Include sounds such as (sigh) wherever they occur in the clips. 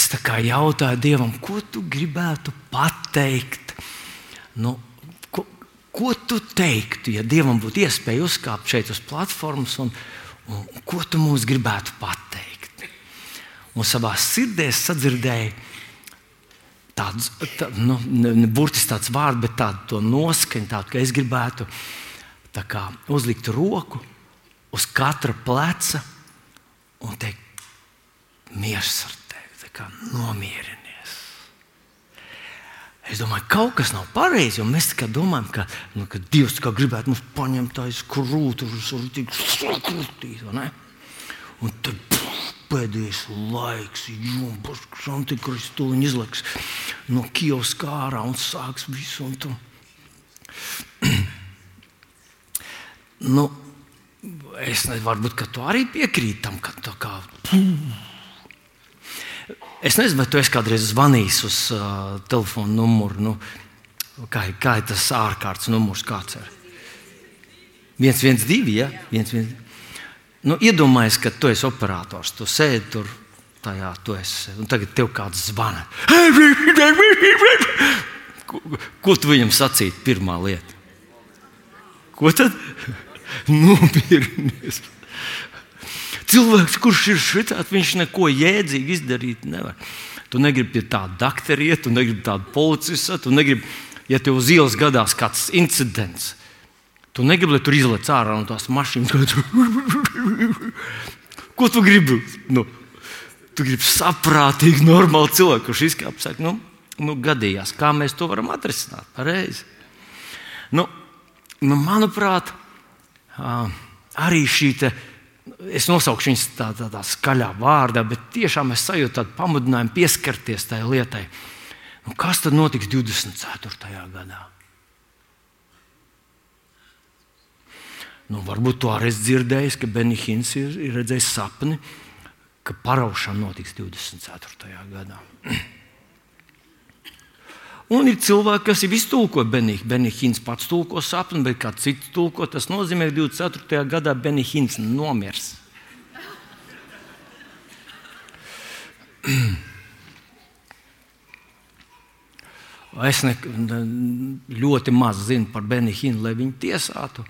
es jautāju Dievam, ko tu gribētu pateikt? Nu, ko, ko tu teiktu, ja Dievam būtu iespēja uzkāpt šeit uz platformas, un, un, un ko tu mums gribētu pateikt? Un savā sirdī sadzirdēju tāds, tā, nu, burtiski tāds vārds, bet tādu noskaņu, tādu, ka es gribētu tā kā, uzlikt roku uz katra pleca un teikt, mieres ar kā nomierinies. Es domāju, ka kaut kas nav pareizi, jo mēs tikai domājam, ka, nu, ka Dievs gribētu mums paņemt aiz krūti, un sakrutīt. Un tad pff, pēdējais laiks, jums, antikristuliņš izlaiks no Kievas kārā un sāks visu. Un tu. (clears throat) nu, es nezinu, varbūt tu arī piekrīti tam, ka tā kā. Es nezinu, vai tu esi kādreiz zvanījis uz uh, telefona numuru. Nu, kā, kā ir tas ārkārtas numurs, kāds ir? 112, ja? 112. Nu, Iedomājieties, ka tu esi operators, tu sēdi tur, tajā tu esi. Un tagad tev kāds zvana. Ko, ko tu viņam sacītu? Pirmā lieta. Ko tad? (laughs) Nomierinies. Cilvēks, kurš ir šāds, viņš neko jēdzīgi izdarīt nevar. Tu negribi pie tāda doktora iet, tu negribi tādu policistu, tu negribi, ja tev uz ielas gadās kāds incidents. Tu negribi, lai tur izlaiž ārā no tās mašīnas. Ko tu gribi? Nu, tu gribi saprātīgi, normāli cilvēku, kurš izkāpjas. Nu, nu, gadījās, kā mēs to varam atrisināt pareizi. Nu, nu, manuprāt, arī šī es nosaukšu viņas tā, tā, tā skaļā vārdā, bet tiešām es sajūtu tādu pamudinājumu pieskarties tai lietai. Nu, kas tad notiks 24. gadā? Nu, varbūt tu arī esi dzirdējis, ka Benihins ir, ir redzējis sapni, ka paraušana notiks 24. gadā. (clears throat) Un ir cilvēki, kas ir iztulko Benihīns. Benihīns pats tulko sapni, bet kāds cits tulko. Tas nozīmē, ka 24. gadā Benihīns nomirs. (clears throat) Es ne, ļoti maz zinu par Benihīnu, lai viņu tiesātu.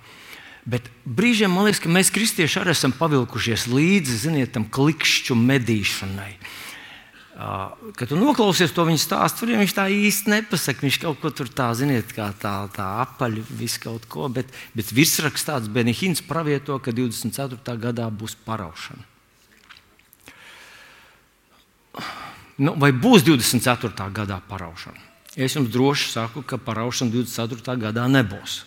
Bet brīžiem man liekas, ka mēs, kristieši, arī esam pavilkušies līdzi ziniet, tam klikšķu medīšanai. Uh, Kad tu noklausies to viņa stāstu, tur viņš tā īsti nepasaka. Viņš kaut ko tur tā, ziniet, kā tā, tā apaļ, visu kaut ko. Bet, bet virsraksts tāds Benihins pravieto, ka 24. gadā būs paraušana. Nu, vai būs 24. gadā paraušana? Es jums droši saku, ka paraušana 24. gadā nebūs.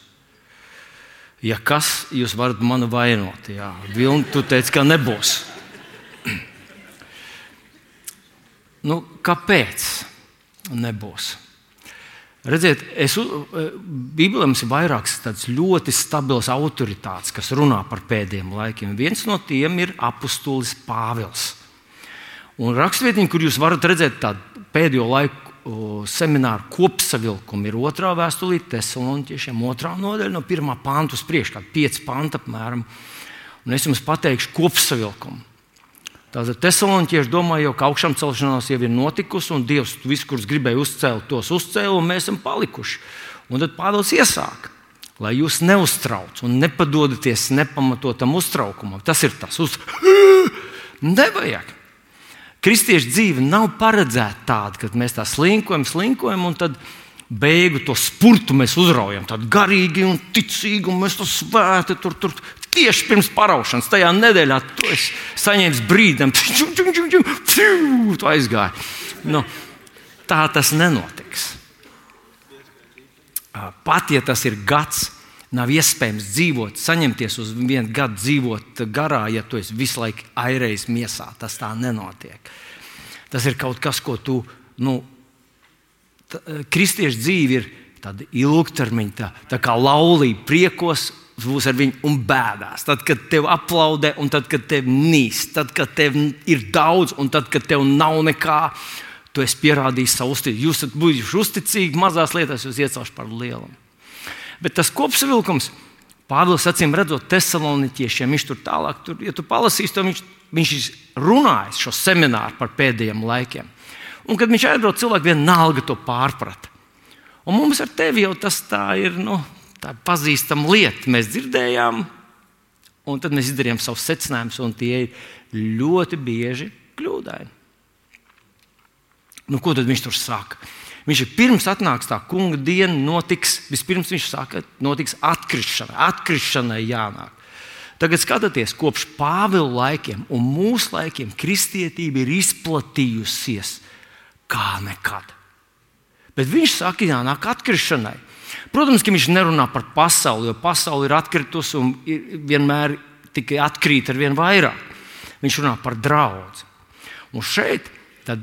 Ja kas, jūs varat mani vainot. Jā, Vilni, tu teici, ka nebūs. Nu, kāpēc nebūs? Redziet, es, Bībelē mums ir vairākas tādas ļoti stabilas autoritātes, kas runā par pēdējiem laikiem. Viens no tiem ir apustulis Pāvils. Un rakstvietiņa, kur jūs varat redzēt tādu pēdējo laiku semināru kopsavilkumu, ir otrā vēstulīte Thessaloniķiešiem, otrā nodaļa no pirmā panta uz priekšu, kā pieci panti apmēram. Un es jums pateikšu kopsavilkumu. Tātad Thessaloniķieši domāja, ka augšām celšanās jau ir notikusi, un Dievs visus, kurus gribēja uzcelt, tos uzcēla, un mēs esam palikuši. Un tad Pāvils iesāka, lai jūs neuztrauc un nepadodaties nepamatotam uztraukumam. Tas ir tas, uz... (laughs) nevajag. Kristiešu dzīve nav paredzēta tāda, ka mēs tā slinkojam, slinkojam, un tad beigu to spurtu mēs uzraujam. Tādi garīgi un ticīgi, un mēs to svēti tur, tur Tieši pirms paraušanas, tajā nedēļā, tu saņēmi brīdim, tu aizgāji. Nu, tā tas nenotiks. Pat ja tas ir gads, nav iespējams dzīvot, saņemties uz vienu gadu, dzīvot garā, ja tu esi visu laiku airējis miesā. Tas tā nenotiek. Tas ir kaut kas, ko tu, nu, kristiešu dzīve ir tāda ilgtermiņa, tā, tā kā laulība, priekos būs ar viņu un bēdās. Tad, kad tev aplaudē, un tad, kad tev nīst, tad, kad tev ir daudz, un tad, kad tev nav nekā, tu esi pierādījis savu uzticību. Jūs esat bijuši uzticīgi mazās lietās, jūs iecelšu par lielu. Bet tas kopsavilkums, Pāvils acīm redzot, Thessaloniķiešiem, viņš tur tālāk, tur, ja tu palasīsi, to viņš, viņš ir runājis šo semināru par pēdējiem laikiem. Un kad viņš aizbrauca, cilvēki vienalga to pārprata. Un mums ar tevi jau tas tā ir nu, tā pazīstama lieta. Mēs dzirdējām, un tad mēs izdarījām savus secinājumus, un tie ir ļoti bieži kļūdaini. Nu, ko tad viņš tur saka? Viņš ir pirms atnāks tā kunga diena, notiks, vispirms viņš saka, notiks atkrišana, atkrišanai jānāk. Tagad skatieties, kopš Pāvila laikiem un mūsu laikiem kristietība ir izplatījusies kā nekad. Bet viņš saka, jānāk atkrišanai. Protams, ka viņš nerunā par pasauli, jo pasaule ir atkritusi un vienmēr tikai atkrīt ar vien vairāk. Viņš runā par draugu. Un šeit tad,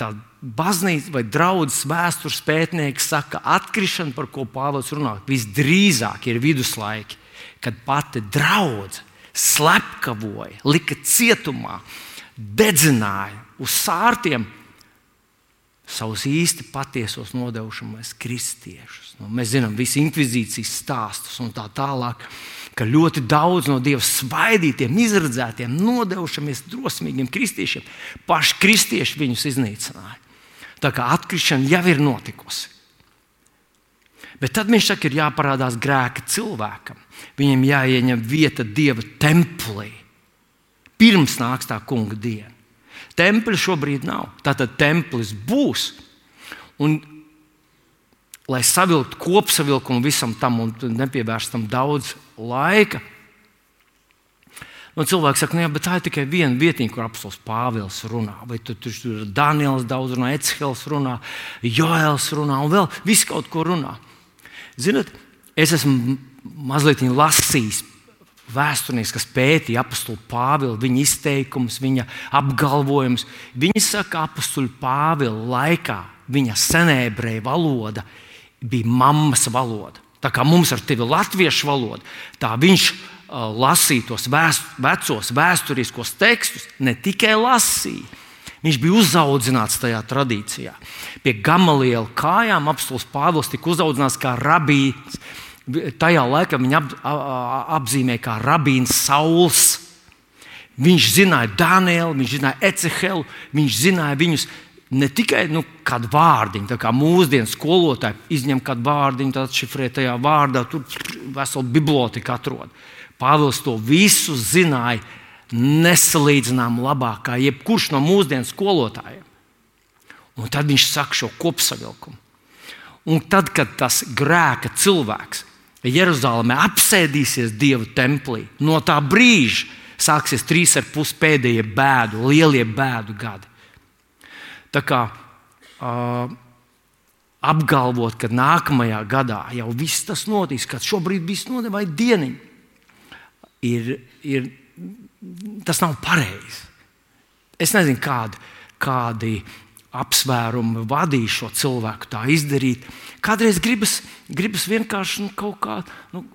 tad baznīca vai draudzes vēstures pētnieki saka, ka atkrišana, par ko Pāvils runā, visdrīzāk ir viduslaiki, kad pati draudzene slepkavoja, lika cietumā, dedzināja uz sārtiem savus īsti patiesos nodevušamies kristiešus. Nu, mēs zinām visu inkvizīcijas stāstus un tā tālāk, ka ļoti daudz no Dieva svaidītiem, izredzētiem, nodevušamies drosmīgiem kristiešiem, paši kristieši viņus iznīcināja. Tā kā atkrišana jau ir notikusi. Bet tad viņš saka, ir jāparādās grēka cilvēkam. Viņam jāieņem vieta Dieva templī. Pirms nāks tā kunga diena. Tempļa šobrīd nav. Tātad templis būs. Un, lai savilktu kopsavilkumu visam tam un nepievērstam daudz laika, Un cilvēks saka, nu, jā, bet tā ir tikai viena vietiņa, kur apelsīns Pāvils runā. Vai tu, tur tur Daniels daudz runā, Ecehels runā, Joēls runā un vēl viss kaut ko runā. Ziniet, es esmu mazliet lasījis vēsturnieks, kas pētīja apakstu Pāvilu, viņa izteikumus, viņa apgalvojumus. Viņi saka, ka apakstu Pāvila laikā viņa senēbrēja valoda bija mammas valoda. Tā kā mums ar tevi ir latviešu valoda, tā viņš Uh, lasīja tos vēst, vecos vēsturiskos tekstus, ne tikai lasīja. Viņš bija uzaugusi tajā tradīcijā. Pie Gamaliela kājām apstults Pāvils tika uzaugusi kā rabīns. Tajā laikā viņa ap, apzīmēja kā rabīns Sauls. Viņš zināja Danielu, viņš zināja Ecehelu, viņš zināja viņus ne tikai nu, kādu vārdiņu, tā kā mūsdienu skolotāji izņem kādu vārdiņu, tad šifrē tajā vārdā, tur veselu biblioteka atrod. Pāvils to visu zināja nesalīdzināmāk labāk kā jebkurš no mūsdienu skolotājiem. Un tad viņš saka šo kopsavilkumu. Un tad, kad tas grēka cilvēks Jeruzalemē apsēdīsies Dieva templī, no tā brīža sāksies trīs ar pus pēdējie bēdu, lielie bēdu gadi. Tā kā uh, apgalvot, ka nākamajā gadā jau viss tas notiks, kad šobrīd viss notiek vai dieniņa ir, ir tas nav pareizi. Es nezinu, kādi, kādi apsvērumi vadīja šo cilvēku tā izdarīt. Kādreiz gribas, gribas vienkārši nu, kaut kā. Nu,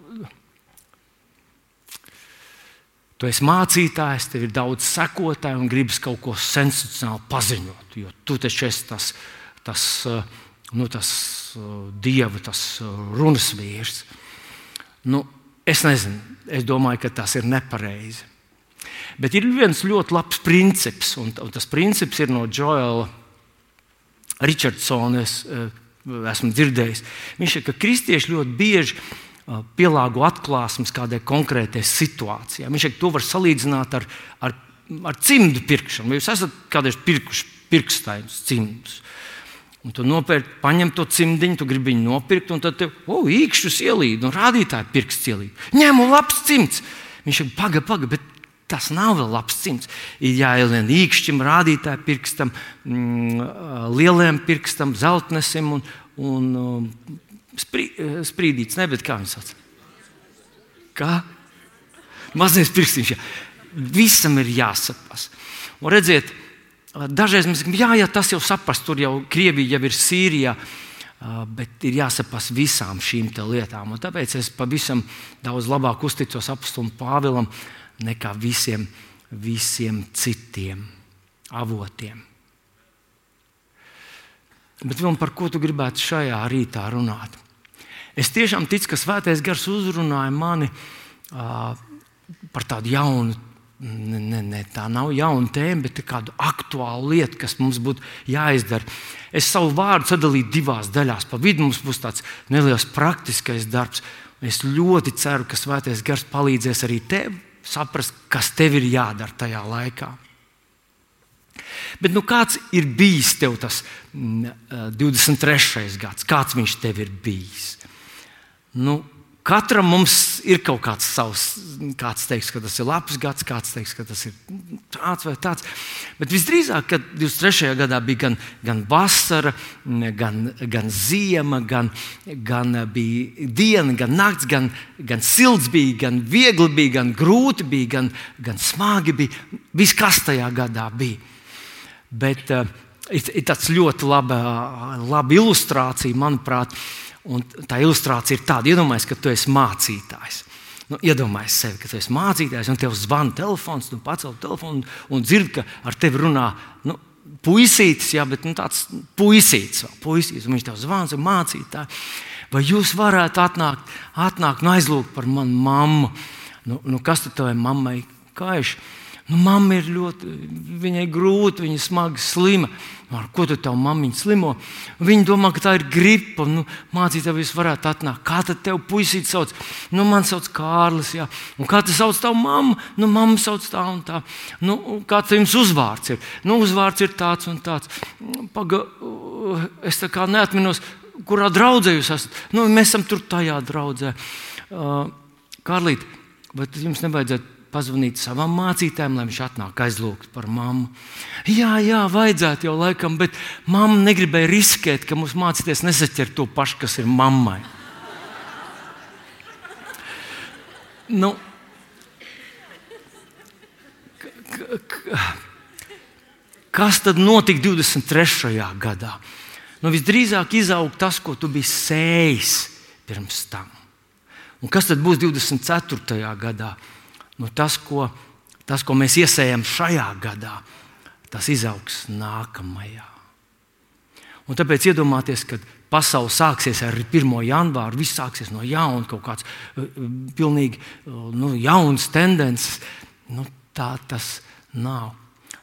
Tu esi mācītājs, tev ir daudz sekotāju un gribas kaut ko sensacionālu paziņot. Jo tu taču esi tas, tas, nu, tas dieva, tas runas vīrs. Nu, Es nezinu, es domāju, ka tas ir nepareizi. Bet ir viens ļoti labs princips, un, un tas princips ir no Joela Richardsona. Es uh, esmu dzirdējis. Viņš saka, ka kristieši ļoti bieži uh, pielāgo atklāsmes kādai konkrētai situācijai. Viņš saka, to var salīdzināt ar, ar, ar cimdu pirkšanu. Jūs esat kādreiz pirkuši pirkstainus cimdus? Un tu nopērci, paņem to cimdiņu, tu gribi viņu nopirkt, un tad tev, oh, īkšķus ielīd, un rādītāji pirksts ielīd. Ņemu labs cimds. Viņš ir paga, paga, bet tas nav vēl labs cimds. Ir jāielien īkšķim, rādītāji pirkstam, mm, lielajam pirkstam, zeltnesim un, un sprī, sprīdīts, ne, bet kā viņš sauc? Kā? Mazais pirkstiņš. Jā. Visam ir jāsapas. Un redziet, Dažreiz mēs sakām, jā, jā, tas jau saprast, tur jau Krievija jau ir Sīrijā. Bet ir jāsaprot visām šīm lietām. Un tāpēc es pavisam daudz labāk uzticos apstākļam Pāvilam nekā visiem, visiem citiem avotiem. Bet vēl par ko tu gribētu šajā rītā runāt? Es tiešām ticu, ka Svētais Gars uzrunāja mani uh, par tādu jaunu. Ne, ne, ne, tā nav jauna tēma, bet kāda aktuāla lieta, kas mums būtu jāizdara. Es savu vārdu sadalīju divās daļās. Pa vidu mums būs tāds neliels praktiskais darbs. Es ļoti ceru, ka Svētais Gars palīdzēs arī tev saprast, kas tev ir jādara tajā laikā. Bet nu, kāds ir bijis tev tas 23. gads? Kāds viņš tev ir bijis? Nu, Katram mums ir kaut kāds savs, kāds teiks, ka tas ir labs gads, kāds teiks, ka tas ir tāds vai tāds. Bet visdrīzāk, ka 23. gadā bija gan, gan vasara, gan, gan ziema, gan, gan bija diena, gan nakts, gan, gan silts bija, gan viegli bija, gan grūti bija, gan, gan smagi bija. Viss, kas tajā gadā bija. Bet uh, ir, ir tāds ļoti laba, laba ilustrācija, manuprāt. Uh, Un tā ilustrācija ir tāda, iedomājieties, ka tu esi mācītājs. Nu, Iedomājieties sevi, ka tu esi mācītājs, un tev zvana telefons, tu pacēli telefonu un, un dzirdi, ka ar tevi runā nu, puisītis, jā, bet nu, tāds puisītis, puisītis, un viņš tev zvana, mācītāji. Vai jūs varētu atnākt, atnākt un aizlūgt par manu mammu? Nu, nu, kas tad tavai mammai kaiš? Nu, mamma ir ļoti, viņai grūti, viņa smagi slima. Nu, ar ko tad tā mammiņa slimo? Viņa domā, ka tā ir gripa. Nu, mācītāji, jūs varētu atnākt. Kā tad tev puisīt sauc? Nu, man sauc Kārlis. Jā. Un kā tu sauc tavu mammu? Nu, mamma sauc tā un tā. Nu, kāds jums uzvārds ir? Nu, uzvārds ir tāds un tāds. Paga, es tā kā neatminos, kurā draudzē jūs esat. Nu, mēs esam tur tajā draudzē. Uh, Kārlīt, vai jums nevajadzētu pazvanīt savam mācītājam, lai viņš atnāk aizlūgt par mammu. Jā, jā, vajadzētu jau laikam, bet mamma negribēja riskēt, ka mūsu mācīties nesaķer to pašu, kas ir mammai. Nu, kas tad notika 23. gadā? Nu, visdrīzāk izaug tas, ko tu biji sējis pirms tam. Un kas tad būs 24. gadā? Nu, tas, ko, tas, ko mēs iesējam šajā gadā, tas izaugs nākamajā. Un tāpēc iedomājieties, ka pasaule sāksies ar 1. janvāru, viss sāksies no jauna, kaut kāds uh, pilnīgi uh, nu, jauns tendences. Nu, tā tas nav.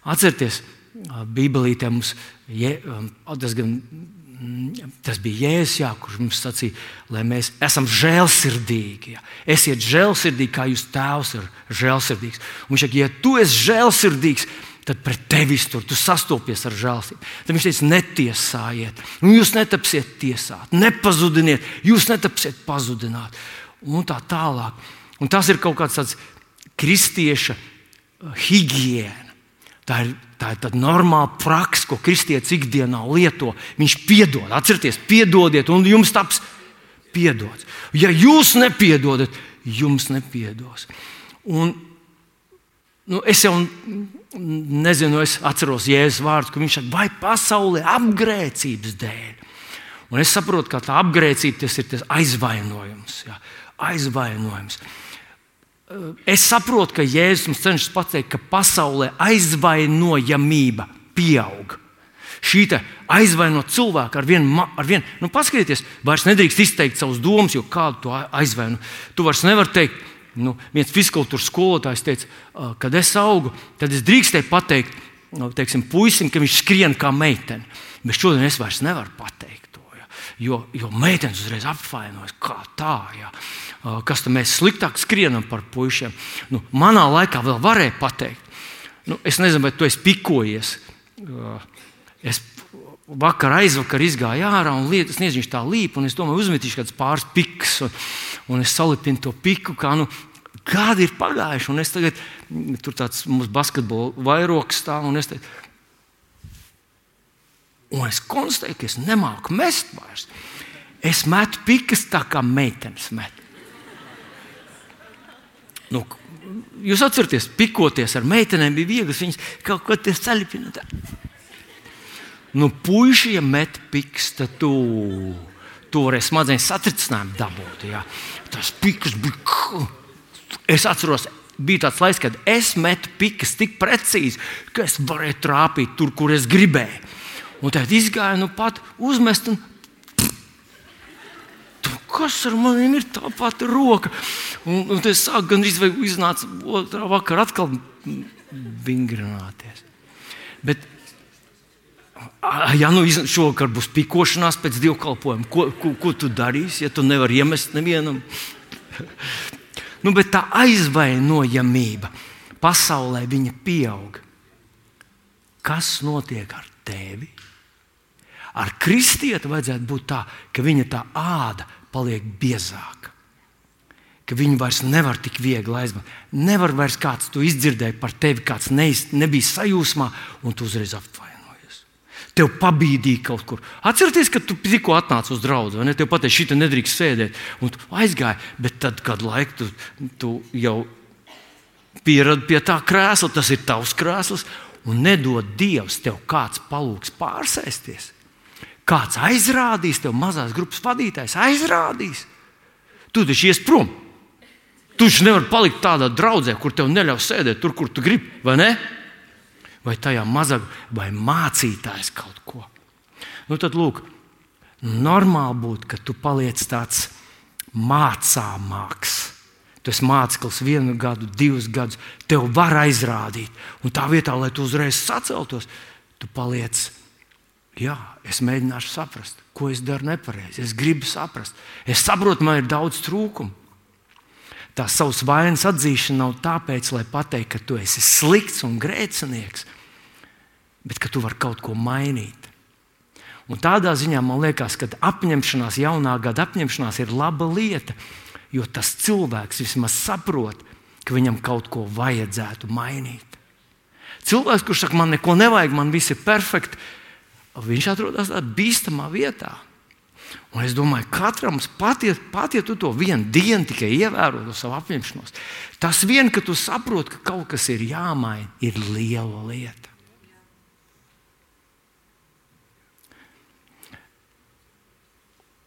Atcerieties, uh, Bībelītē mums je, um, diezgan tas bija Jēzus, jā, kurš mums sacīja, lai mēs esam žēlsirdīgi. Jā. Esiet žēlsirdīgi, kā jūs tēvs ir žēlsirdīgs. Un viņš saka, ja tu esi žēlsirdīgs, tad pret tevis tur tu sastopies ar žēlstību. Tad viņš teica, netiesājiet, un jūs netapsiet tiesāt, nepazudiniet, jūs netapsiet pazudināt. Un tā tālāk. Un tas ir kaut kāds tāds kristieša higiēna. Tā ir Tā ir tāda normāla praksa, ko kristietis ikdienā lieto. Viņš piedod, atcerieties, piedodiet, un jums taps piedots. Ja jūs nepiedodat, jums nepiedos. Un, nu, es jau nezinu, es atceros Jēzus vārdus, ka viņš saka, vai pasaulē apgrēcības dēļ. Un es saprotu, ka tā apgrēcība tas ir tas aizvainojums. Jā, aizvainojums. Es saprotu, ka Jēzus mums cenšas pateikt, ka pasaulē aizvainojamība pieaug. Šī aizvainot cilvēku ar vienu, ar vienu nu, paskatieties, vairs nedrīkst izteikt savus domas, jo kādu to aizvaino. Tu vairs nevari teikt, nu, viens fiskultūras skolotājs teica, kad es augu, tad es drīkstēju pateikt, nu, teiksim, puisim, ka viņš skrien kā meitene. Bet šodien es vairs nevaru pateikt to, ja, jo, jo meitenes uzreiz apvainojas, kā tā. Ja kas tam mēs sliktāk skrienam par puišiem. Nu, manā laikā vēl varēja pateikt, nu, es nezinu, vai tu esi pikojies. Es vakar aizvakar izgāju ārā un lietas, nezinu, tā līp, un es domāju, uzmetīšu kāds pāris piks, un, un es salipinu to piku. Kā, nu, Kādi ir pagājuši? Un es tagad tur tāds mums basketbola vairogs stāv, un es teicu, un es konstatēju, ka es nemāku mest vairs. Es metu pikas tā kā meitenes met. Nu, jūs atceraties, pikoties ar meitenēm bija viegli. Viņas kaut ko tādu ceļpina. Nu, puiši, ja met piks, tad tu, vari smadzenes satricinājumu dabūt. Jā. Tas piks bija. Es atceros, bija tāds laiks, kad es metu pikas tik precīzi, ka es varēju trāpīt tur, kur es gribēju. Un tad izgāju, nu pat uzmest, un kas ar maniem ir tā pati roka. Un, un tas sāk gandrīz vai iznāca otrā vakarā atkal vingrināties. Bet, ja nu šovakar būs pikošanās pēc dievkalpojuma, ko, ko, ko tu darīsi, ja tu nevari iemest nevienam? nu, bet tā aizvainojamība pasaulē pieaug. Kas notiek ar tevi? Ar kristieti vajadzētu būt tā, ka viņa tā āda paliek biezāka. Ka viņi vairs nevar tik viegli aizmantot. Nevar vairs kāds to izdzirdēt par tevi, kāds neiz, nebija sajūsmā, un tu uzreiz apvainojies. Tev pabīdīja kaut kur. Atcerieties, ka tu tikko atnāci uz draugu, vai ne? Tev pateica, šī nedrīkst sēdēt, un tu aizgāji. Bet tad, kad laiku tu, tu jau pieradi pie tā krēsla, tas ir tavs krēsls, un nedod Dievs tev kāds palūgs pārsēsties. Kāds aizrādīs tev, mazās grupas vadītājs, aizrādīs. Tu taču ies prom. Tu taču nevari palikt tādā draudzē, kur tev neļaus sēdēt tur, kur tu gribi, vai ne? Vai tajā mazā, vai mācītājs kaut ko. Nu, tad, lūk, normāli būtu, ka tu paliec tāds mācāmāks. Tu esi māceklis vienu gadu, divus gadus, tev var aizrādīt. Un tā vietā, lai tu uzreiz saceltos, tu paliec Jā, es mēģināšu saprast, ko es daru nepareizi. Es gribu saprast. Es saprotu, man ir daudz trūkumu. Tā savas vainas atzīšana nav tāpēc, lai pateiktu, ka tu esi slikts un grēcinieks, bet ka tu vari kaut ko mainīt. Un tādā ziņā man liekas, ka apņemšanās, jaunā gada apņemšanās ir laba lieta, jo tas cilvēks vismaz saprot, ka viņam kaut ko vajadzētu mainīt. Cilvēks, kurš saka, man neko nevajag, man viss ir perfekts viņš atrodas tādā bīstamā vietā. Un es domāju, ka katram pat, ja, pat ja tu to vienu dienu tikai ievēro to savu apņemšanos, tas vien, ka tu saproti, ka kaut kas ir jāmaina, ir liela lieta.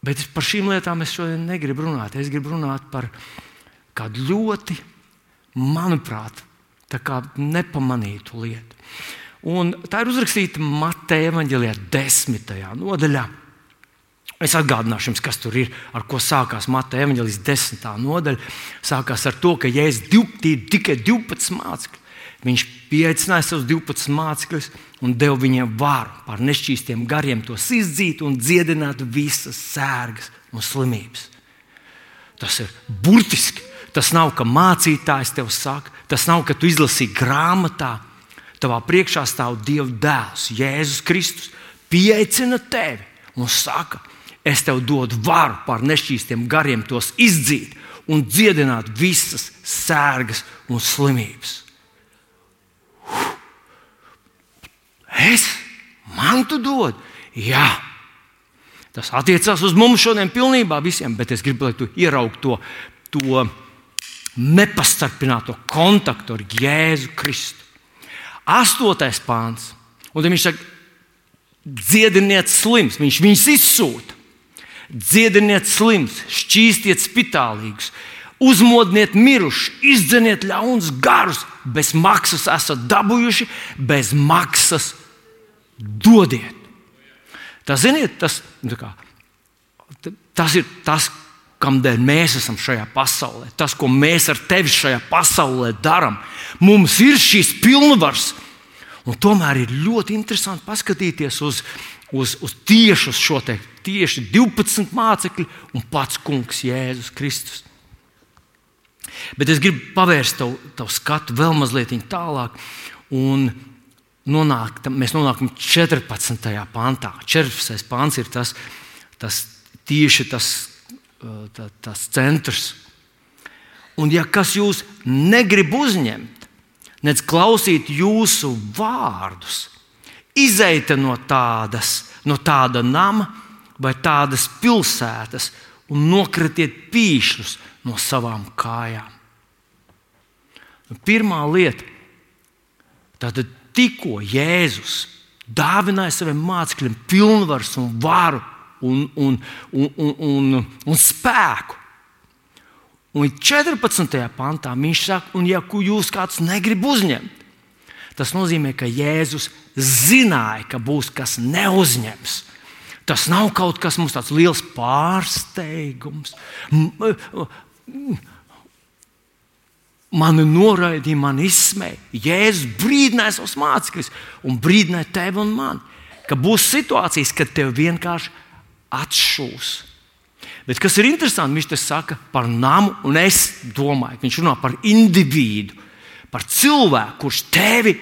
Bet par šīm lietām es šodien negribu runāt. Es gribu runāt par kādu ļoti, manuprāt, nepamanītu lietu. Un tā ir uzrakstīta Mateja evanģēlijā, desmitajā nodaļā. Es atgādināšu jums, kas tur ir, ar ko sākās Mateja evanģēlijas desmitā nodaļa. Sākās ar to, ka Jēzus tikai 12 mācekļi. Viņš pieaicināja savus 12 mācekļus un deva viņiem varu pār nešķīstiem gariem tos izdzīt un dziedināt visas sērgas un slimības. Tas ir burtiski. Tas nav, ka mācītājs tev saka, tas nav, ka tu izlasīji grāmatā, Tavā priekšā stāv Dieva dēls, Jēzus Kristus. Pieaicina tevi un saka, es tev dodu varu pār nešķīstiem gariem, tos izdzīt un dziedināt visas sērgas un slimības. Es man tu dod, jā. Tas attiecās uz mums šodien pilnībā visiem, bet es gribu, lai tu ieraugtu to, to nepastarpināto kontaktu ar Jēzu Kristu. Astotais pāns. Un tad viņš saka, dziediniet slims, viņš viņus izsūta. Dziediniet slims, šķīstiet spitālīgus, uzmodiniet mirušus, izdzeniet ļaunus garus, bez maksas esat dabūjuši, bez maksas dodiet. Tas, ziniet, tas, nu kā, tas ir tas, kādēļ mēs esam šajā pasaulē, tas, ko mēs ar tevi šajā pasaulē darām. Mums ir šīs pilnvars, un tomēr ir ļoti interesanti paskatīties uz, uz, uz tieši uz šo te tieši 12 mācekļu un pats Kungs Jēzus Kristus. Bet es gribu pavērst tavu, tavu skatu vēl mazliet tālāk. Un nonāk, mēs nonākam 14. pantā. 14. pants ir tas, tas tieši tas tā, tas centrs. Un, ja kas jūs negrib uzņemt, nedz klausīt jūsu vārdus, izeita no, tādas, no tāda nama vai tādas pilsētas un nokritiet pīšļus no savām kājām. Nu, pirmā lieta, tad tikko Jēzus dāvināja saviem mācekļiem pilnvaru un varu un, un, un, un, un, un spēku. Un 14. pantā viņš saka, un ja jūs kāds negrib uzņemt, tas nozīmē, ka Jēzus zināja, ka būs kas neuzņems. Tas nav kaut kas mums tāds liels pārsteigums. Mani noraidīja, man izsmēja. Jēzus brīdināja savus mācekļus un brīdināja tevi un mani, ka būs situācijas, kad tev vienkārši atšūs. Bet kas ir interesanti, viņš te saka par namu, un es domāju, ka viņš runā par individu, par cilvēku, kurš tevi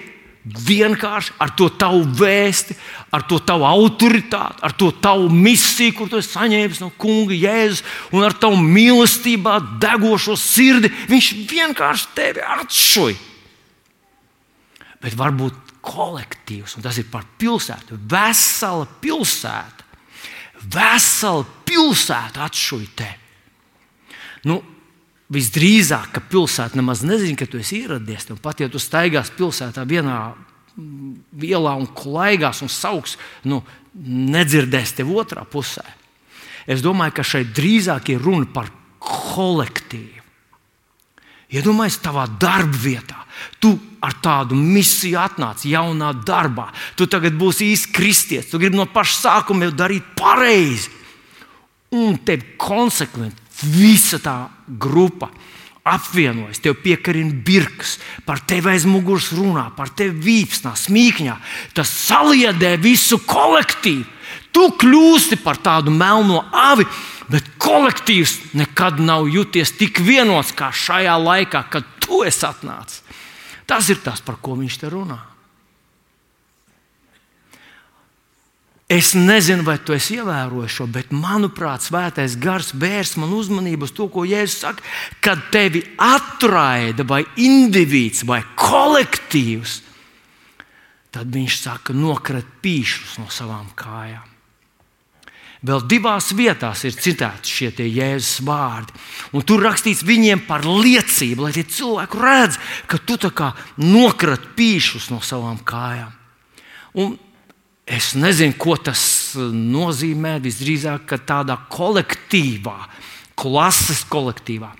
vienkārši ar to tavu vēsti, ar to tavu autoritāti, ar to tavu misiju, kur tu esi saņēmis no Kunga Jēzus, un ar tavu mīlestībā degošo sirdi, viņš vienkārši tevi atšuja. Bet varbūt kolektīvs, un tas ir par pilsētu, vesela pilsēta. Vesela pilsēta atšuja tevi. Nu, Visdrīzāk, ka pilsēta nemaz nezina, ka tu esi ieradies. Un pat ja tu staigās pilsētā vienā ielā un klaigās un sauks, nu, nedzirdēs tevi otrā pusē. Es domāju, ka šeit drīzāk ir runa par kolektīvu. Iedomājieties, ja tavā darba vietā. Tu ar tādu misiju atnāc jaunā darbā. Tu tagad būsi īsts kristietis. Tu gribi no paša sākuma jau darīt pareizi. Un tev konsekventi Visa tā grupa apvienojas, tev piekarina birks, par tevi aiz muguras runā, par tevi vīpsnā, smīkņā. Tas saliedē visu kolektīvu. Tu kļūsti par tādu melno avi, bet kolektīvs nekad nav juties tik vienots kā šajā laikā, kad tu esi atnācis. Tas ir tas, par ko viņš te runā. Es nezinu, vai tu esi ievērojis šo, bet manuprāt, svētais gars vērs man uzmanību uz to, ko Jēzus saka, kad tevi atraida vai indivīds vai kolektīvs. Tad viņš saka, nokrat pīšus no savām kājām. Vēl divās vietās ir citēti šie Jēzus vārdi. Un tur rakstīts viņiem par liecību, lai tie cilvēki redz, ka tu nokrat pīšus no savām kājām. Un Es nezinu, ko tas nozīmē. Visdrīzāk, ka tādā kolektīvā, klases kolektīvā,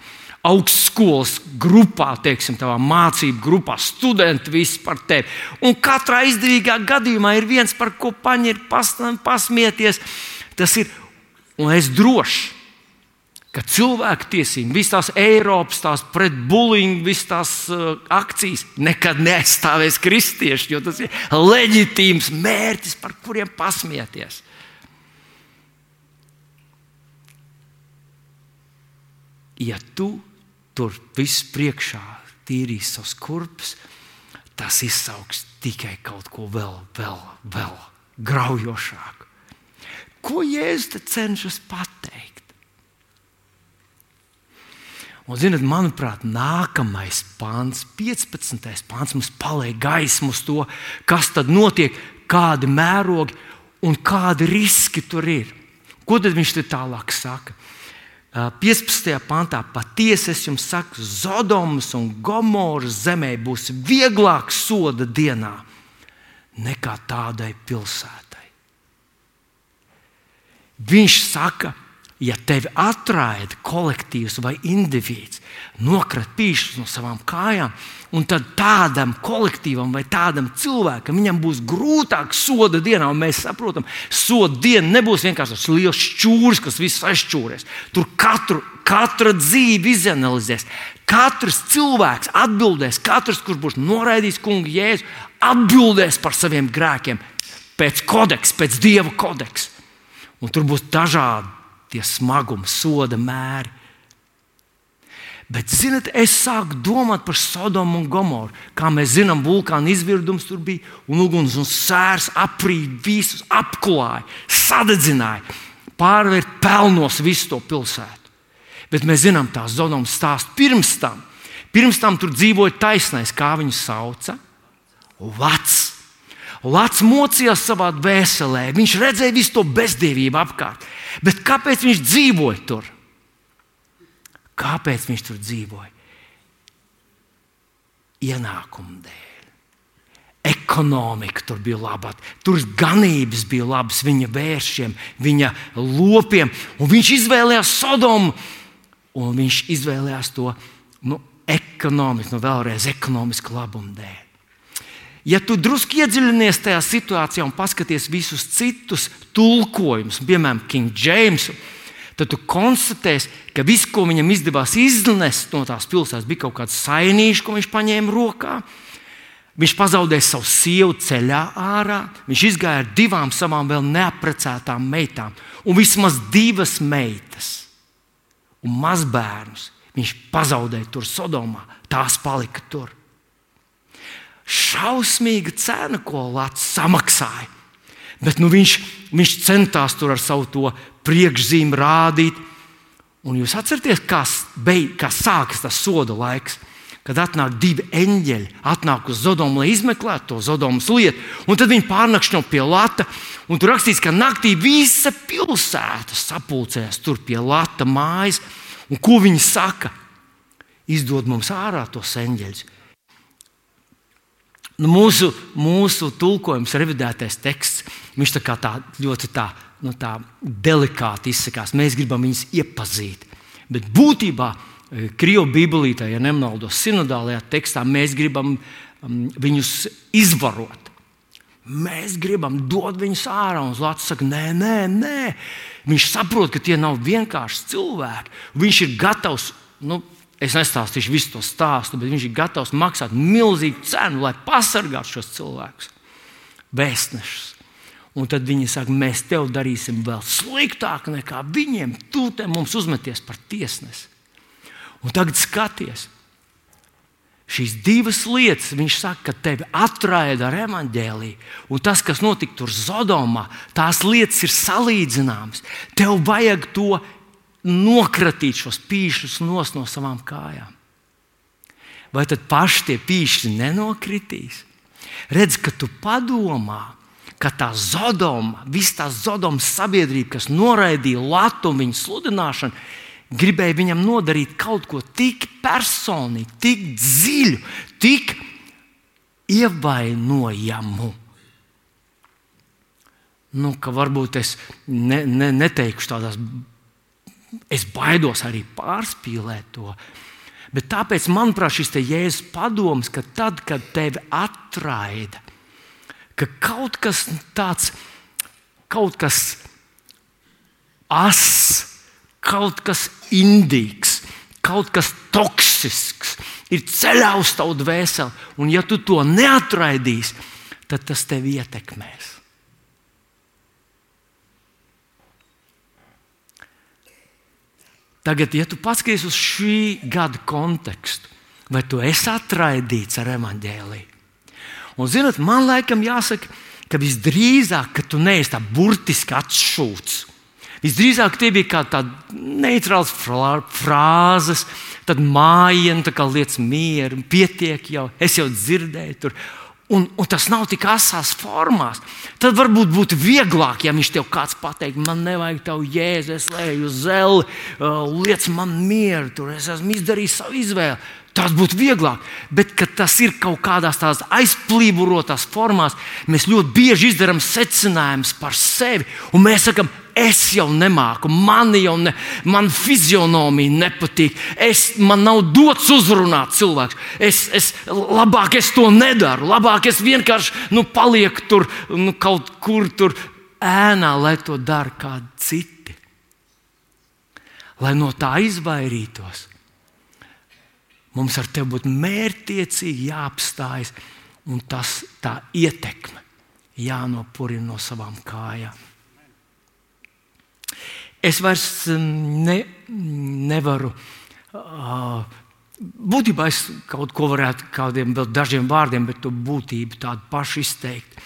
augstskolas grupā, teiksim, tādā mācību grupā, studenti visi par tevi. Un katrā izdevīgā gadījumā ir viens, par ko paņemt, pasmieties. Tas ir, un es droši ka cilvēku tiesības, visas tās Eiropas, tās pret bulīņu, visas tās uh, akcijas nekad neaizstāvēs kristieši, jo tas ir leģitīms mērķis, par kuriem pasmieties. Ja tu tur viss priekšā tīrīs savus kurpes, tas izsauks tikai kaut ko vēl, vēl, vēl graujošāku. Ko Jēzus cenšas pateikt? Un, zinot, manuprāt, nākamais pāns, 15. pāns, mums paliek gaismu uz to, kas tad notiek, kādi mērogi un kādi riski tur ir. Ko tad viņš te tālāk saka? 15. pantā patiesi es jums saku, Zodomas un Gomoras zemē būs vieglāk soda dienā nekā tādai pilsētai. Viņš saka, ja tevi atraida kolektīvs vai indivīds, nokrat pīšus no savām kājām, un tad tādam kolektīvam vai tādam cilvēkam viņam būs grūtāk soda dienā, un mēs saprotam, soda diena nebūs vienkārši tas liels šķūris, kas viss aizšķūrēs. Tur katru, katra dzīve izanalizēs. Katrs cilvēks atbildēs, katrs, kurš būs noraidījis kungu jēzu, atbildēs par saviem grēkiem pēc kodeksa, pēc dieva kodeksa. Un tur būs dažādi tie smaguma, soda mēri. Bet, zinot, es sāku domāt par Sodomu un Gomoru. Kā mēs zinām, vulkāna izvirdums tur bija, un uguns un sērs aprīja visus, apklāja, sadedzināja, pārvērt pelnos visu to pilsētu. Bet mēs zinām tās Zodomas stāstu pirms tam. Pirms tam tur dzīvoja taisnais, kā viņu sauca. Vats. Lats mocījās savā dvēselē, viņš redzēja visu to bezdievību apkārt. Bet kāpēc viņš dzīvoja tur? Kāpēc viņš tur dzīvoja? Ienākumu dēļ. Ekonomika tur bija laba, tur ganības bija labas viņa vēršiem, viņa lopiem. Viņš izvēlējās Sodomu, un viņš izvēlējās to nu, ekonomiski, nu, vēlreiz ekonomisku labumu dēļ. Ja tu drusku iedziļinies tajā situācijā un paskaties visus citus tulkojumus, piemēram, King James, tad tu konstatēsi, ka viss, ko viņam izdevās iznest no tās pilsētas, bija kaut kāds sainīšs, ko viņš paņēma rokā. Viņš pazaudēja savu sievu ceļā ārā. Viņš izgāja ar divām savām vēl neaprecētām meitām, un vismaz divas meitas un mazbērnus. Viņš pazaudēja tur Sodomā, tās palika tur šausmīga cena, ko Latvijas samaksāja. Bet nu, viņš, viņš centās tur ar savu priekšzīmi rādīt. Un jūs atcerieties, kā, beig, kā sākas tas soda laiks. Kad atnāk divi eņģeļi, atnāk uz Zodomu, lai izmeklētu to Zodomas lietu, un tad viņi pārnakšņo pie Lata. Un tur rakstīts, ka naktī visa pilsēta sapulcēs tur pie Lata mājas. Un ko viņi saka? Izdod mums ārā tos eņģeļus, Nu, mūsu, mūsu tulkojums, revidētais teksts, viņš tā tā ļoti tā, nu, tā delikāti izsakās. Mēs gribam viņus iepazīt. Bet būtībā e, Krievijas Bībelītē, ja nemaldos, sinodālajā tekstā, mēs gribam um, viņus izvarot. Mēs gribam dot viņus ārā, un Latvijas saka, nē, nē, nē. Viņš saprot, ka tie nav vienkārši cilvēki. Viņš ir gatavs nu, Es nestāstīšu visu to stāstu, bet viņš ir gatavs maksāt milzīgu cenu, lai pasargātu šos cilvēkus, vēstnešus. Un tad viņi saka, mēs tev darīsim vēl sliktāk nekā viņiem. Tu te mums uzmeties par tiesnesi. Un tagad skaties, šīs divas lietas, viņš saka, ka tevi atraida ar evaņģēlīju. Un tas, kas notika tur Zodomā, tās lietas ir salīdzināmas. Tev vajag to nokratīt šos pīšus no savām kājām. Vai tad paši tie pīši nenokritīs? Redz, ka tu padomā, ka tā Zodoma, visa tā Zodomas sabiedrība, kas noraidīja Latviju viņa sludināšanu, gribēja viņam nodarīt kaut ko tik personīgu, tik dziļu, tik ievainojamu. Nu, varbūt es ne, ne, neteikšu tādās Es baidos arī pārspīlēt to. Bet tāpēc, manuprāt, šis jēzus padoms, ka tad, kad tevi atraida, ka kaut kas tāds, kaut kas ass, kaut kas indīgs, kaut kas toksisks ir ceļā uz tavu dvēseli, un ja tu to neatraidīsi, tad tas tevi ietekmēs. Tagad, ja tu paskaties uz šī gada kontekstu, vai tu esi atraidīts ar evaņģēlīju? Un, zinot, man laikam jāsaka, ka visdrīzāk, ka tu neesi tā burtiski atšūts. Visdrīzāk tie bija kā tādas neitrālas frāzes, tad mājiņa, tā kā lietas mieru, pietiek jau, es jau dzirdēju tur. Un, un tas nav tik asās formās. Tad varbūt būtu vieglāk, ja viņš tev kāds pateikt, man nevajag tavu jēzu, es leju uz zeli, uh, liec man mieru, tur es esmu izdarījis savu izvēli. Tas būtu vieglāk, bet tas ir kaut kādās tādās aizplīvorotās formās. Mēs ļoti bieži izdarām secinājumus par sevi, un mēs sakām, es jau nemāku, man jau ne, man fizionomija nepatīk, es, man nav dots uzrunāt cilvēku. Es, es, labāk es to nedaru, labāk es vienkārši nu, palieku tur nu, kaut kur tur ēnā, lai to dara kādi citi. Lai no tā izvairītos Mums ar tevi būtu mērķiecīgi jāapstājas, un tas tā ietekme jānopurina no savām kājām. Es vairs mm, ne, nevaru. Uh, būtībā es kaut ko varētu kādiem vēl dažiem vārdiem, bet to būtību tādu pašu izteikt.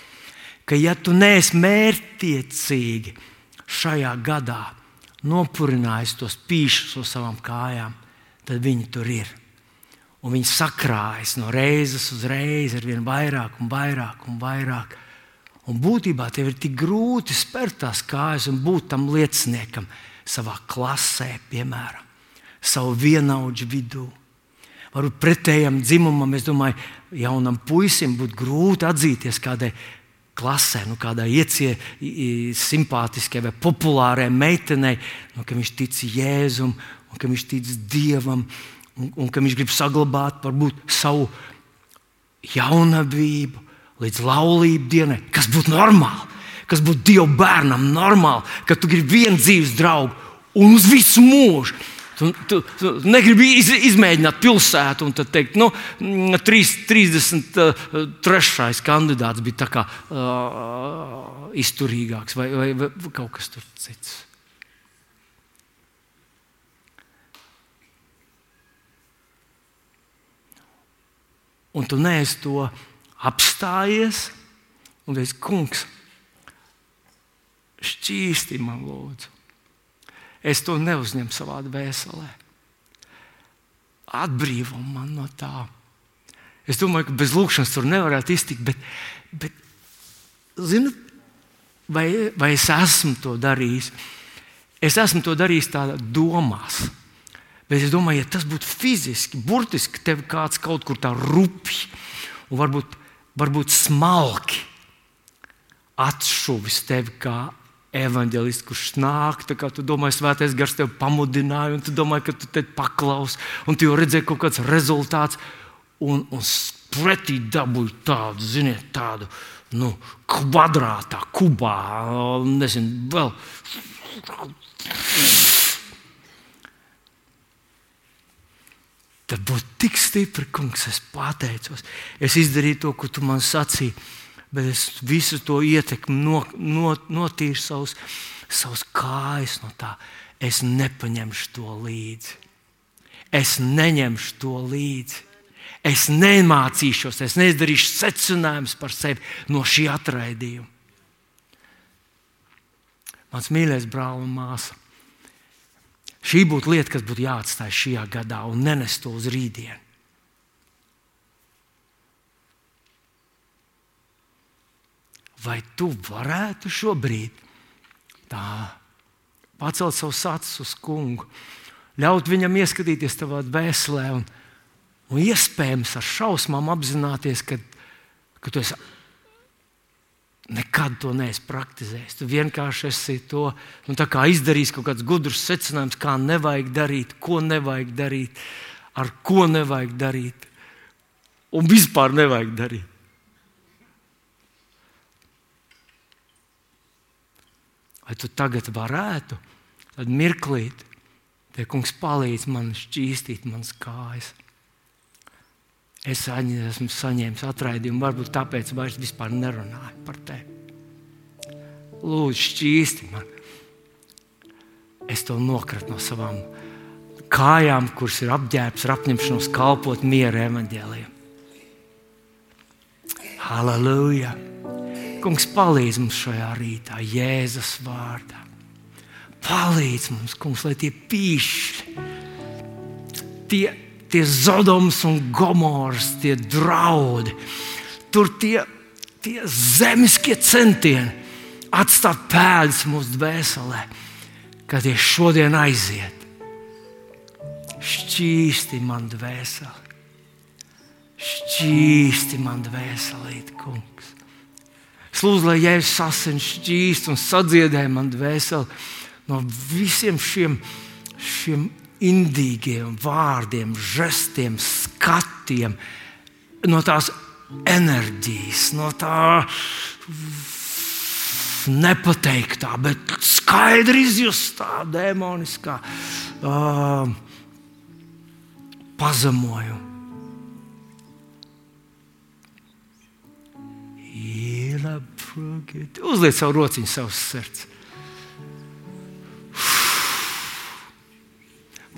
Ka, ja tu neesi mērķtiecīgi šajā gadā nopurinājis tos pīšus uz savām kājām, tad viņi tur ir. Un viņi sakrājas no reizes uz reizi ar vien vairāk un vairāk un vairāk. Un būtībā tev ir tik grūti spērt tās kājas un būt tam lieciniekam savā klasē, piemēram, savu vienaudžu vidū. Varbūt pretējam dzimumam, es domāju, jaunam puisim būtu grūti atzīties kādai klasē, nu, kādai iecie, simpātiskai vai populārai meitenei, nu, ka viņš tic Jēzum un ka viņš tic Dievam un, un ka viņš grib saglabāt varbūt, savu jaunavību, līdz laulību dienai, kas būtu normāli, kas būtu Dieva bērnam normāli, ka tu gribi vienu dzīves draugu un uz visu mūžu. Tu, tu, tu negribi iz, izmēģināt pilsētu un teikt, nu, 33. Uh, kandidāts bija tā kā uh, izturīgāks vai, vai, vai kaut kas cits. Un tu neesi to apstājies un teici, kungs, šķīsti man lūdzu. Es to neuzņemu savā dvēselē. Atbrīvo man no tā. Es domāju, ka bez lūkšanas tur nevarētu iztikt, bet, bet zinu, vai, vai es esmu to darījis? Es esmu to darījis tādā domās. Bet es domāju, ja tas būtu fiziski, burtiski tev kāds kaut kur tā rupji un varbūt, varbūt smalki atšuvis tevi kā evanģēlists, kurš nāk, tā kā tu domā, svētais gars tevi pamudināja, un tu domā, ka tu te paklaus, un tu jau redzēji kaut kāds rezultāts, un, un pretī dabūji tādu, ziniet, tādu nu, kvadrātā, kubā, nezinu, vēl. Tad būtu tik stipri, kungs, es pateicos. Es izdarīju to, ko tu man sacīji bet es visu to ietekmi no, no, notīru savus, savus kājas no tā. Es nepaņemšu to līdzi. Es neņemšu to līdzi. Es nemācīšos, es neizdarīšu secinājumus par sevi no šī atraidījuma. Mans mīļais brāl un māsa. Šī būtu lieta, kas būtu jāatstāj šajā gadā un nenest to uz rītdienu. vai tu varētu šobrīd tā pacelt savus acis uz kungu, ļaut viņam ieskatīties tavā dvēselē un, un iespējams ar šausmām apzināties, ka, ka tu esi nekad to neesi praktizējis. Tu vienkārši esi to nu, izdarījis kaut kāds gudrs secinājums, kā nevajag darīt, ko nevajag darīt, ar ko nevajag darīt un vispār nevajag darīt. Vai tu tagad varētu, tad mirklīt, te kungs palīdz man šķīstīt manas kājas. Es esmu saņēmis atraidījumu, varbūt tāpēc vairs vispār nerunāju par tevi. Lūdzu, šķīsti man. Es to nokratu no savām kājām, kuras ir apģērbs ar apņemšanos kalpot miera evaņģēliem. Halleluja! Kungs, palīdz mums šajā rītā, Jēzus vārdā. Palīdz mums, Kungs, lai tie pīšļi, tie, tie Zodoms un Gomors, tie draudi, tur tie, tie zemiskie centieni atstāt pēdas mūsu dvēselē, kad tie šodien aiziet. Šķīsti man dvēseli, šķīsti man dvēselīt, kungs. Lūdzu, lai Jēzus asins šķīst un sadziedē man dvēseli no visiem šiem, šiem indīgiem vārdiem, žestiem, skatiem, no tās enerģijas, no tā nepateiktā, bet skaidri izjustā demoniskā uh, pazemojuma. Uzliec savu rociņu, savus sirds.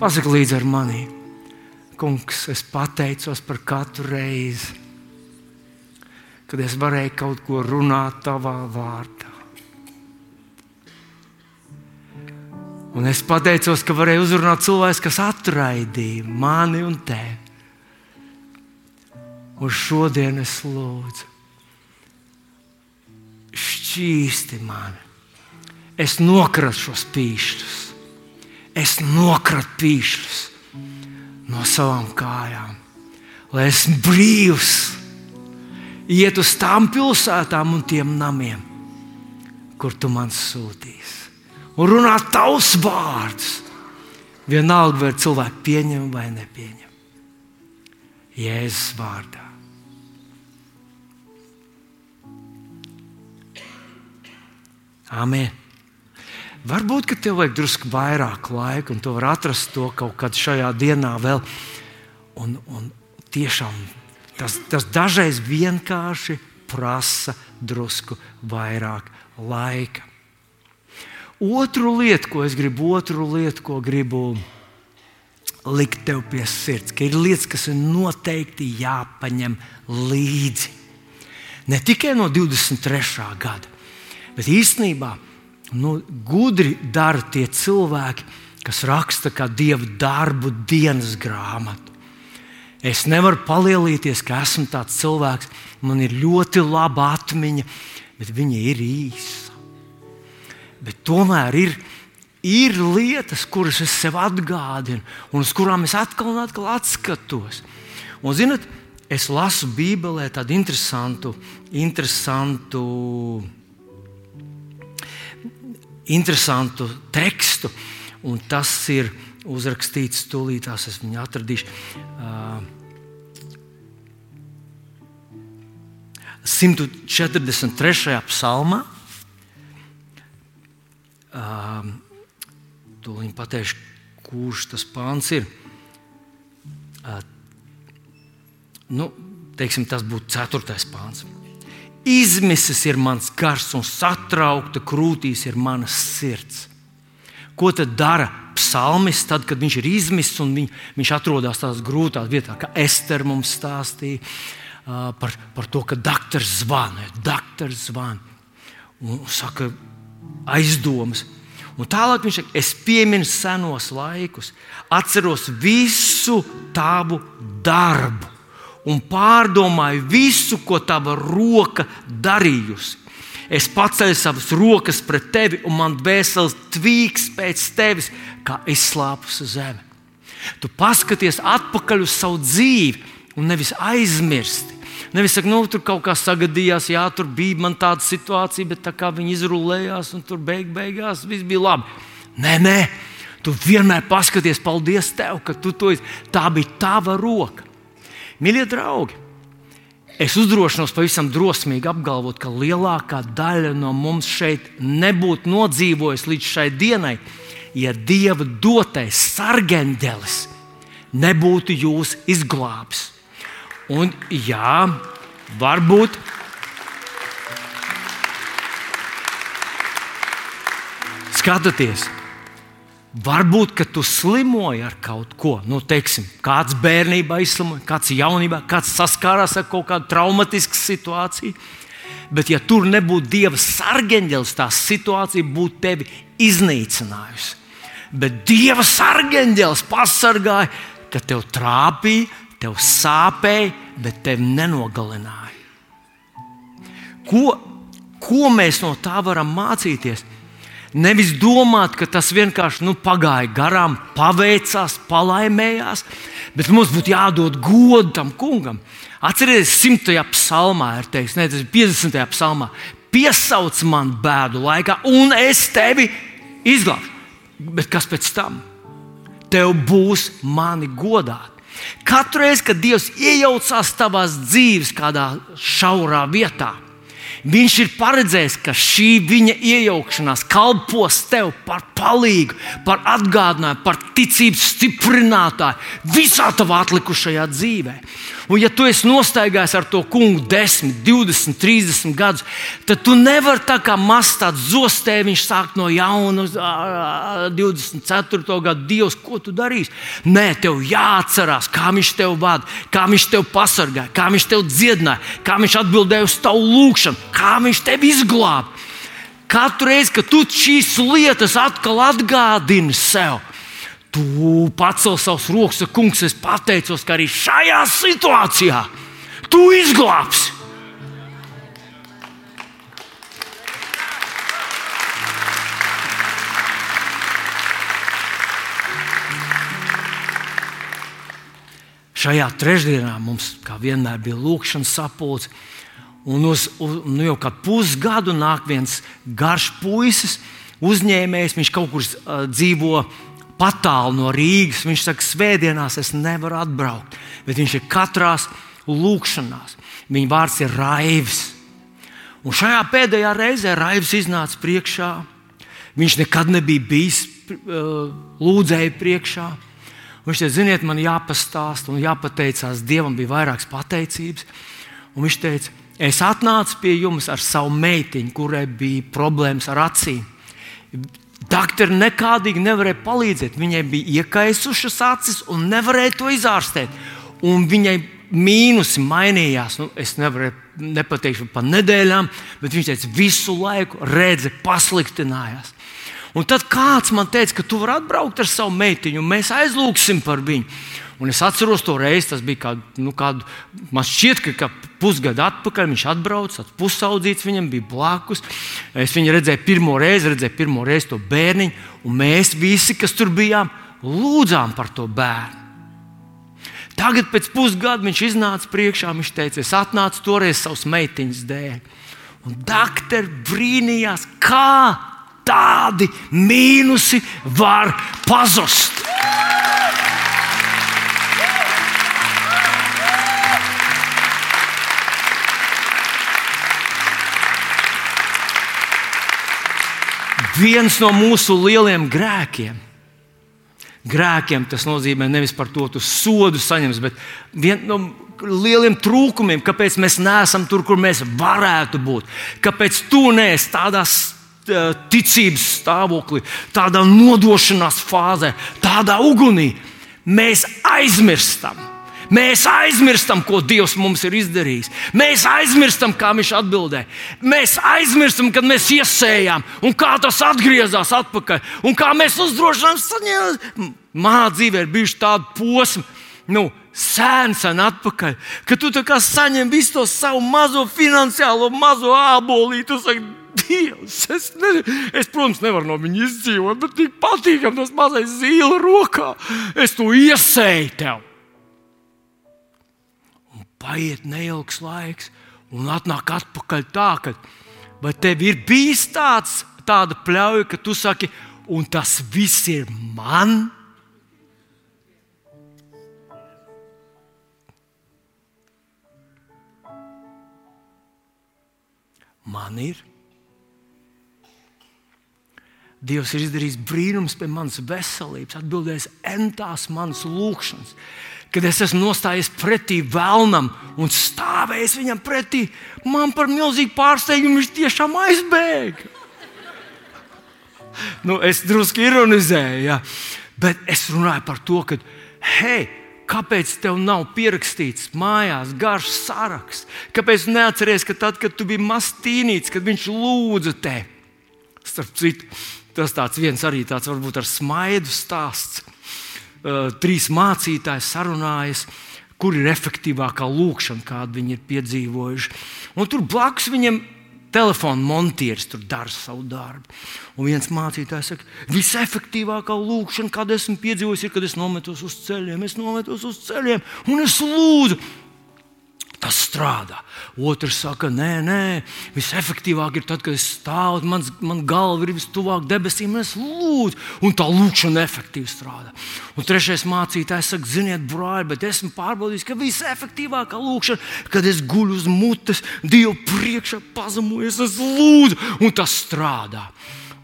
Pasaki līdzi ar mani, Kungs, es pateicos par katru reizi, kad es varēju kaut ko runāt tavā vārdā. Un es pateicos, ka varēju uzrunāt cilvēku, kas atraidīja mani un tevi. Un šodien es lūdzu, šķīsti mani. Es nokratu šos pīšļus, es nokratu pīšļus no savām kājām, lai esmu brīvs, iet uz tām pilsētām un tiem namiem, kur tu man sūtīsi. Un runāt tavs vārds. Vienalga, vai cilvēki pieņem vai nepieņem. Jēzus vārdā. Amen. Varbūt, ka tev vajag drusku vairāk laika, un tu vari atrast to kaut kad šajā dienā vēl. Un, un tiešām tas, tas dažreiz vienkārši prasa drusku vairāk laika. Otru lietu, ko es gribu, otru lietu, ko gribu likt tev pie sirds, ka ir lietas, kas ir noteikti jāpaņem līdzi. Ne tikai no 23. gada, bet īstenībā nu, gudri dara tie cilvēki, kas raksta kā dievu darbu dienas grāmatu. Es nevaru palielīties, ka esmu tāds cilvēks, man ir ļoti laba atmiņa, bet viņa ir īsa. Bet tomēr ir, ir lietas, kuras es sev atgādinu, un uz kurām es atkal un atkal atskatos. Un, zinat, es lasu Bībelē tādu interesantu, interesantu, interesantu tekstu, un tas ir uzrakstīts tūlītās, es viņu atradīšu. Uh, 143. psalmā. Uh, Tūlīt pateikšu, kurš tas pāns ir. Uh, nu, teiksim, tas būtu ceturtais pāns. Izmisis ir mans gars un satraukta krūtīs ir mana sirds. Ko tad dara psalmis, tad, kad viņš ir izmisis un viņ, viņš atrodas tādās grūtās vietās, kā Ester mums stāstīja uh, par, par to, ka doktors zvana, doktors zvana un saka aizdomas. Un tālāk viņš saka, es pieminu senos laikus, atceros visu tavu darbu un pārdomāju visu, ko tava roka darījusi. Es paceļu savas rokas pret tevi, un man dvēseles tvīks pēc tevis, kā izslāpusi zeme. Tu paskaties atpakaļ uz savu dzīvi, un nevis aizmirsti. Nevis saka, nu, tur kaut kā sagadījās, jā, tur bija tāda situācija, bet tā kā viņi izrullējās, un tur beig beigās viss bija labi. Nē, nē, tu vienmēr paskaties, paldies tev, ka tu to izdarīji. Tā bija tava roka. Mīļie draugi, es uzdrošinos pavisam drosmīgi apgalvot, ka lielākā daļa no mums šeit nebūtu nodzīvojusi līdz šai dienai, ja Dieva dotais sargeņģelis nebūtu jūs izglābis. Un, jā, varbūt. Skatieties, Varbūt, ka tu slimoji ar kaut ko. Nu, teiksim, kāds bērnībā izslimoja, kāds jaunībā, kāds saskārās ar kaut kādu traumatisku situāciju. Bet, ja tur nebūtu Dieva sargeņģelis, tā situācija būtu tevi iznīcinājusi. Bet Dieva sargeņģelis pasargāja, ka tev trāpīja, tev sāpēja, bet tevi nenogalināja. Ko, ko mēs no tā varam mācīties? Nevis domāt, ka tas vienkārši nu, pagāja garām, paveicās, palaimējās, bet mums būtu jādod godu tam kungam. Atcerieties, 100. psalmā ir teikts, ne, tas ir 50. psalmā. Piesauc man bēdu laikā, un es tevi izglābšu. Bet kas pēc tam? Tev būs mani godāt. Katru reizi, kad Dievs iejaucās tavās dzīves kādā šaurā vietā, Viņš ir paredzējis, ka šī viņa iejaukšanās kalpos tev par palīgu, par atgādinājumu, par ticības stiprinātāju visā tavā atlikušajā dzīvē. Un, ja tu esi nostaigājis ar to kungu 10, 20, 30 gadus, tad tu nevari tā kā mazs tāds zostēviņš sākt no jauna uz 24. gadu. Dievs, ko tu darīsi? Nē, tev jāatcerās, kā viņš tev vada, kā viņš tev pasargāja, kā viņš tev dziedināja, kā viņš atbildēja uz tavu lūgšanu, kā viņš tevi izglāba. Katru reizi, kad tu šīs lietas atkal atgādini sev, Tu pacel savus rokas, un kungs, es pateicos, ka arī šajā situācijā tu izglābsi. Šajā trešdienā mums, kā vienmēr, bija lūkšanas sapulce. Un uz, uz, nu jau kādu pusgadu nāk viens garš puisis, uzņēmējs. Viņš kaut kur uh, dzīvo patālu no Rīgas. Viņš saka, svētdienās es nevaru atbraukt, bet viņš ir katrā lūkšanā. Viņa vārds ir Raivis. Un šajā pēdējā reizē Raivs iznāca priekšā. Viņš nekad nebija bijis uh, lūdzēju priekšā. Viņš teica, ziniet, man jāpastāsta un jāpateicās Dievam, bija vairākas pateicības. Un viņš teica, es atnācu pie jums ar savu meitiņu, kurai bija problēmas ar acīm. Doktori nekādīgi nevarēja palīdzēt. Viņai bija iekaisušas acis un nevarēja to izārstēt. Un viņai mīnusi mainījās. Nu, es nevaru nepateikt par nedēļām, bet viņš teica, visu laiku redzes pasliktinājās. Un tad kāds man teica, ka tu vari atbraukt ar savu meitiņu, un mēs aizlūgsim par viņu. Un es atceros to reizi, tas bija kādu, nu, kādu man šķiet, ka, ka pusgadu atpakaļ viņš atbrauca, pusaudzīts viņam bija blakus. Es viņu redzēju pirmo reizi, redzēju pirmo reizi to bērniņu, un mēs visi, kas tur bijām, lūdzām par to bērnu. Tagad, pēc pusgada, viņš iznāca priekšā. Viņš teica, es atnācu toreiz savas meitiņas dēļ. Un doktori brīnījās, kā tādi mīnusi var pazust. Viens no mūsu lieliem grēkiem. Grēkiem tas nozīmē nevis par to, ka tu sodu saņems, bet viens no lieliem trūkumiem, kāpēc mēs neesam tur, kur mēs varētu būt. Kāpēc tu neesi tādā ticības stāvoklī, tādā nodošanās fāzē, tādā ugunī. Mēs aizmirstam Mēs aizmirstam, ko Dievs mums ir izdarījis. Mēs aizmirstam, kā Viņš atbildēja. Mēs aizmirstam, kad mēs iesējām, un kā tas atgriezās atpakaļ, un kā mēs uzdrošinām saņemt. Manā dzīvē ir bijuši tādi posmi. Nu, Sēns sen atpakaļ, ka tu saņem visu to savu mazo finansiālo, mazo ābolīti. Tu saki, Dievs, es, ne, es, protams, nevaru no viņa izdzīvot, bet tik patīkami tas mazais zīle rokā. Es to iesēju tev paiet neilgs laiks, un atnāk atpakaļ tā, ka vai tev ir bijis tāds, tāda pļauja, ka tu saki, un tas viss ir man. Man ir. Dievs ir izdarījis brīnums pie manas veselības, atbildējis entās manas lūgšanas kad es esmu nostājies pretī vēlnam un stāvējis viņam pretī, man par milzīgu pārsteigumu viņš tiešām aizbēga. Nu, es drusku ironizēju, ja. bet es runāju par to, ka, hei, kāpēc tev nav pierakstīts mājās garš saraksts? Kāpēc neatceries, ka tad, kad tu biji mazs tīnīts, kad viņš lūdza te? Starp citu, tas tāds viens arī tāds varbūt ar smaidu stāsts uh, trīs mācītāji sarunājas, kur ir efektīvākā lūkšana, kādu viņi ir piedzīvojuši. Un tur blakus viņam telefona montieris tur dara savu darbu. Un viens mācītājs saka, visefektīvākā lūkšana, kādu esmu piedzīvojis, ir, kad es nometos uz ceļiem. Es nometos uz ceļiem un es lūdzu. Tas strādā. Otrs saka, nē, nē, visefektīvāk ir tad, kad es stāvu, mans, man galva ir vistuvāk debesīm, es lūdzu, un tā lūkšana efektīvi strādā. Un trešais mācītājs saka, ziniet, brāļi, bet esmu pārbaudījis, ka visefektīvākā lūkšana, kad es guļu uz mutes, Dievu priekšā pazemojos, es lūdzu, un tas strādā.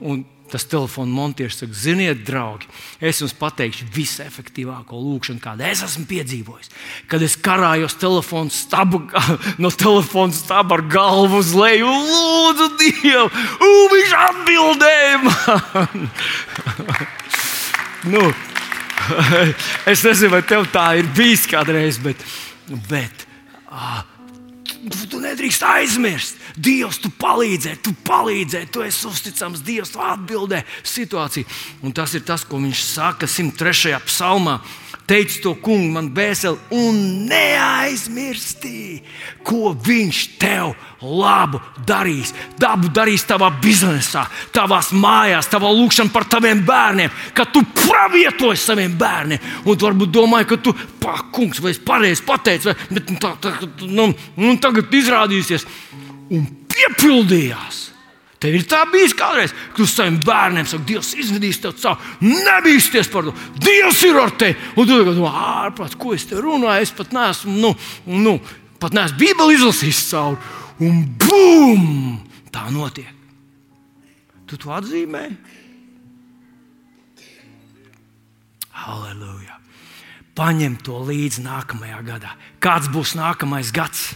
Un Tas telefona montieris saka, ziniet, draugi, es jums pateikšu visefektīvāko lūkšanu, kādu es esmu piedzīvojis. Kad es karājos telefonu stabu, (laughs) no telefona stūra ar galvu uz leju, lūdzu, Dievu, un viņš atbildēja man. (laughs) nu, (laughs) es nezinu, vai tev tā ir bijis kādreiz, bet, bet ah, tu, tu nedrīkst aizmirst. Dievs, tu palīdzēji, tu palīdzēji, tu esi uzticams, Dievs, tu atbildēji situāciju. Un tas ir tas, ko viņš saka 103. psalmā. Teici to kungu, man bēseli, un neaizmirsti, ko viņš tev labu darīs. Dabu darīs tavā biznesā, tavās mājās, tavā lūkšanā par taviem bērniem, kad tu pravietoji saviem bērniem. Un tu varbūt domāji, ka tu, pā, kungs, vai es pareizi pateicu, vai, bet nu, tā, tā, nu, nu, tagad izrādīsies un piepildījās. Tev ir tā bijis kādreiz, kad tu saviem bērniem saki, Dievs izvedīs tevi cauri. Nebīsties par to. Dievs ir ar tevi. Un tu domā, ārprāt, ko es te runāju. Es pat neesmu, nu, nu, pat neesmu Bībeli izlasījis cauri. un bum! Tā notiek. Tu to atzīmē? Halleluja! Paņem to līdzi nākamajā gadā. Kāds būs nākamais gads?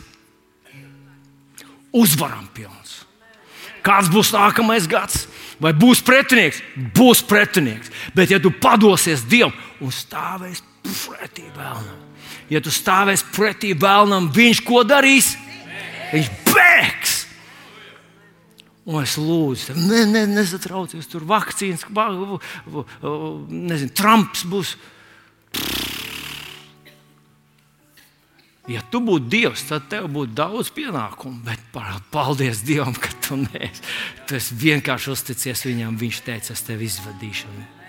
Uzvaram pilns. Kāds būs nākamais gads? Vai būs pretinieks? Būs pretinieks. Bet, ja tu padosies Dievam un stāvēsi pretī vēlnam, ja tu stāvēsi pretī vēlnam, viņš ko darīs? Viņš bēgs! Un es lūdzu, ne, ne, nesatraucies, tur vakcīnas, nezinu, Trumps būs. Ja tu būtu Dievs, tad tev būtu daudz pienākumu. Bet paldies Dievam, ka tu neesi. Tu vienkārši uzticies viņam. Viņš teica, es tevi izvadīšu.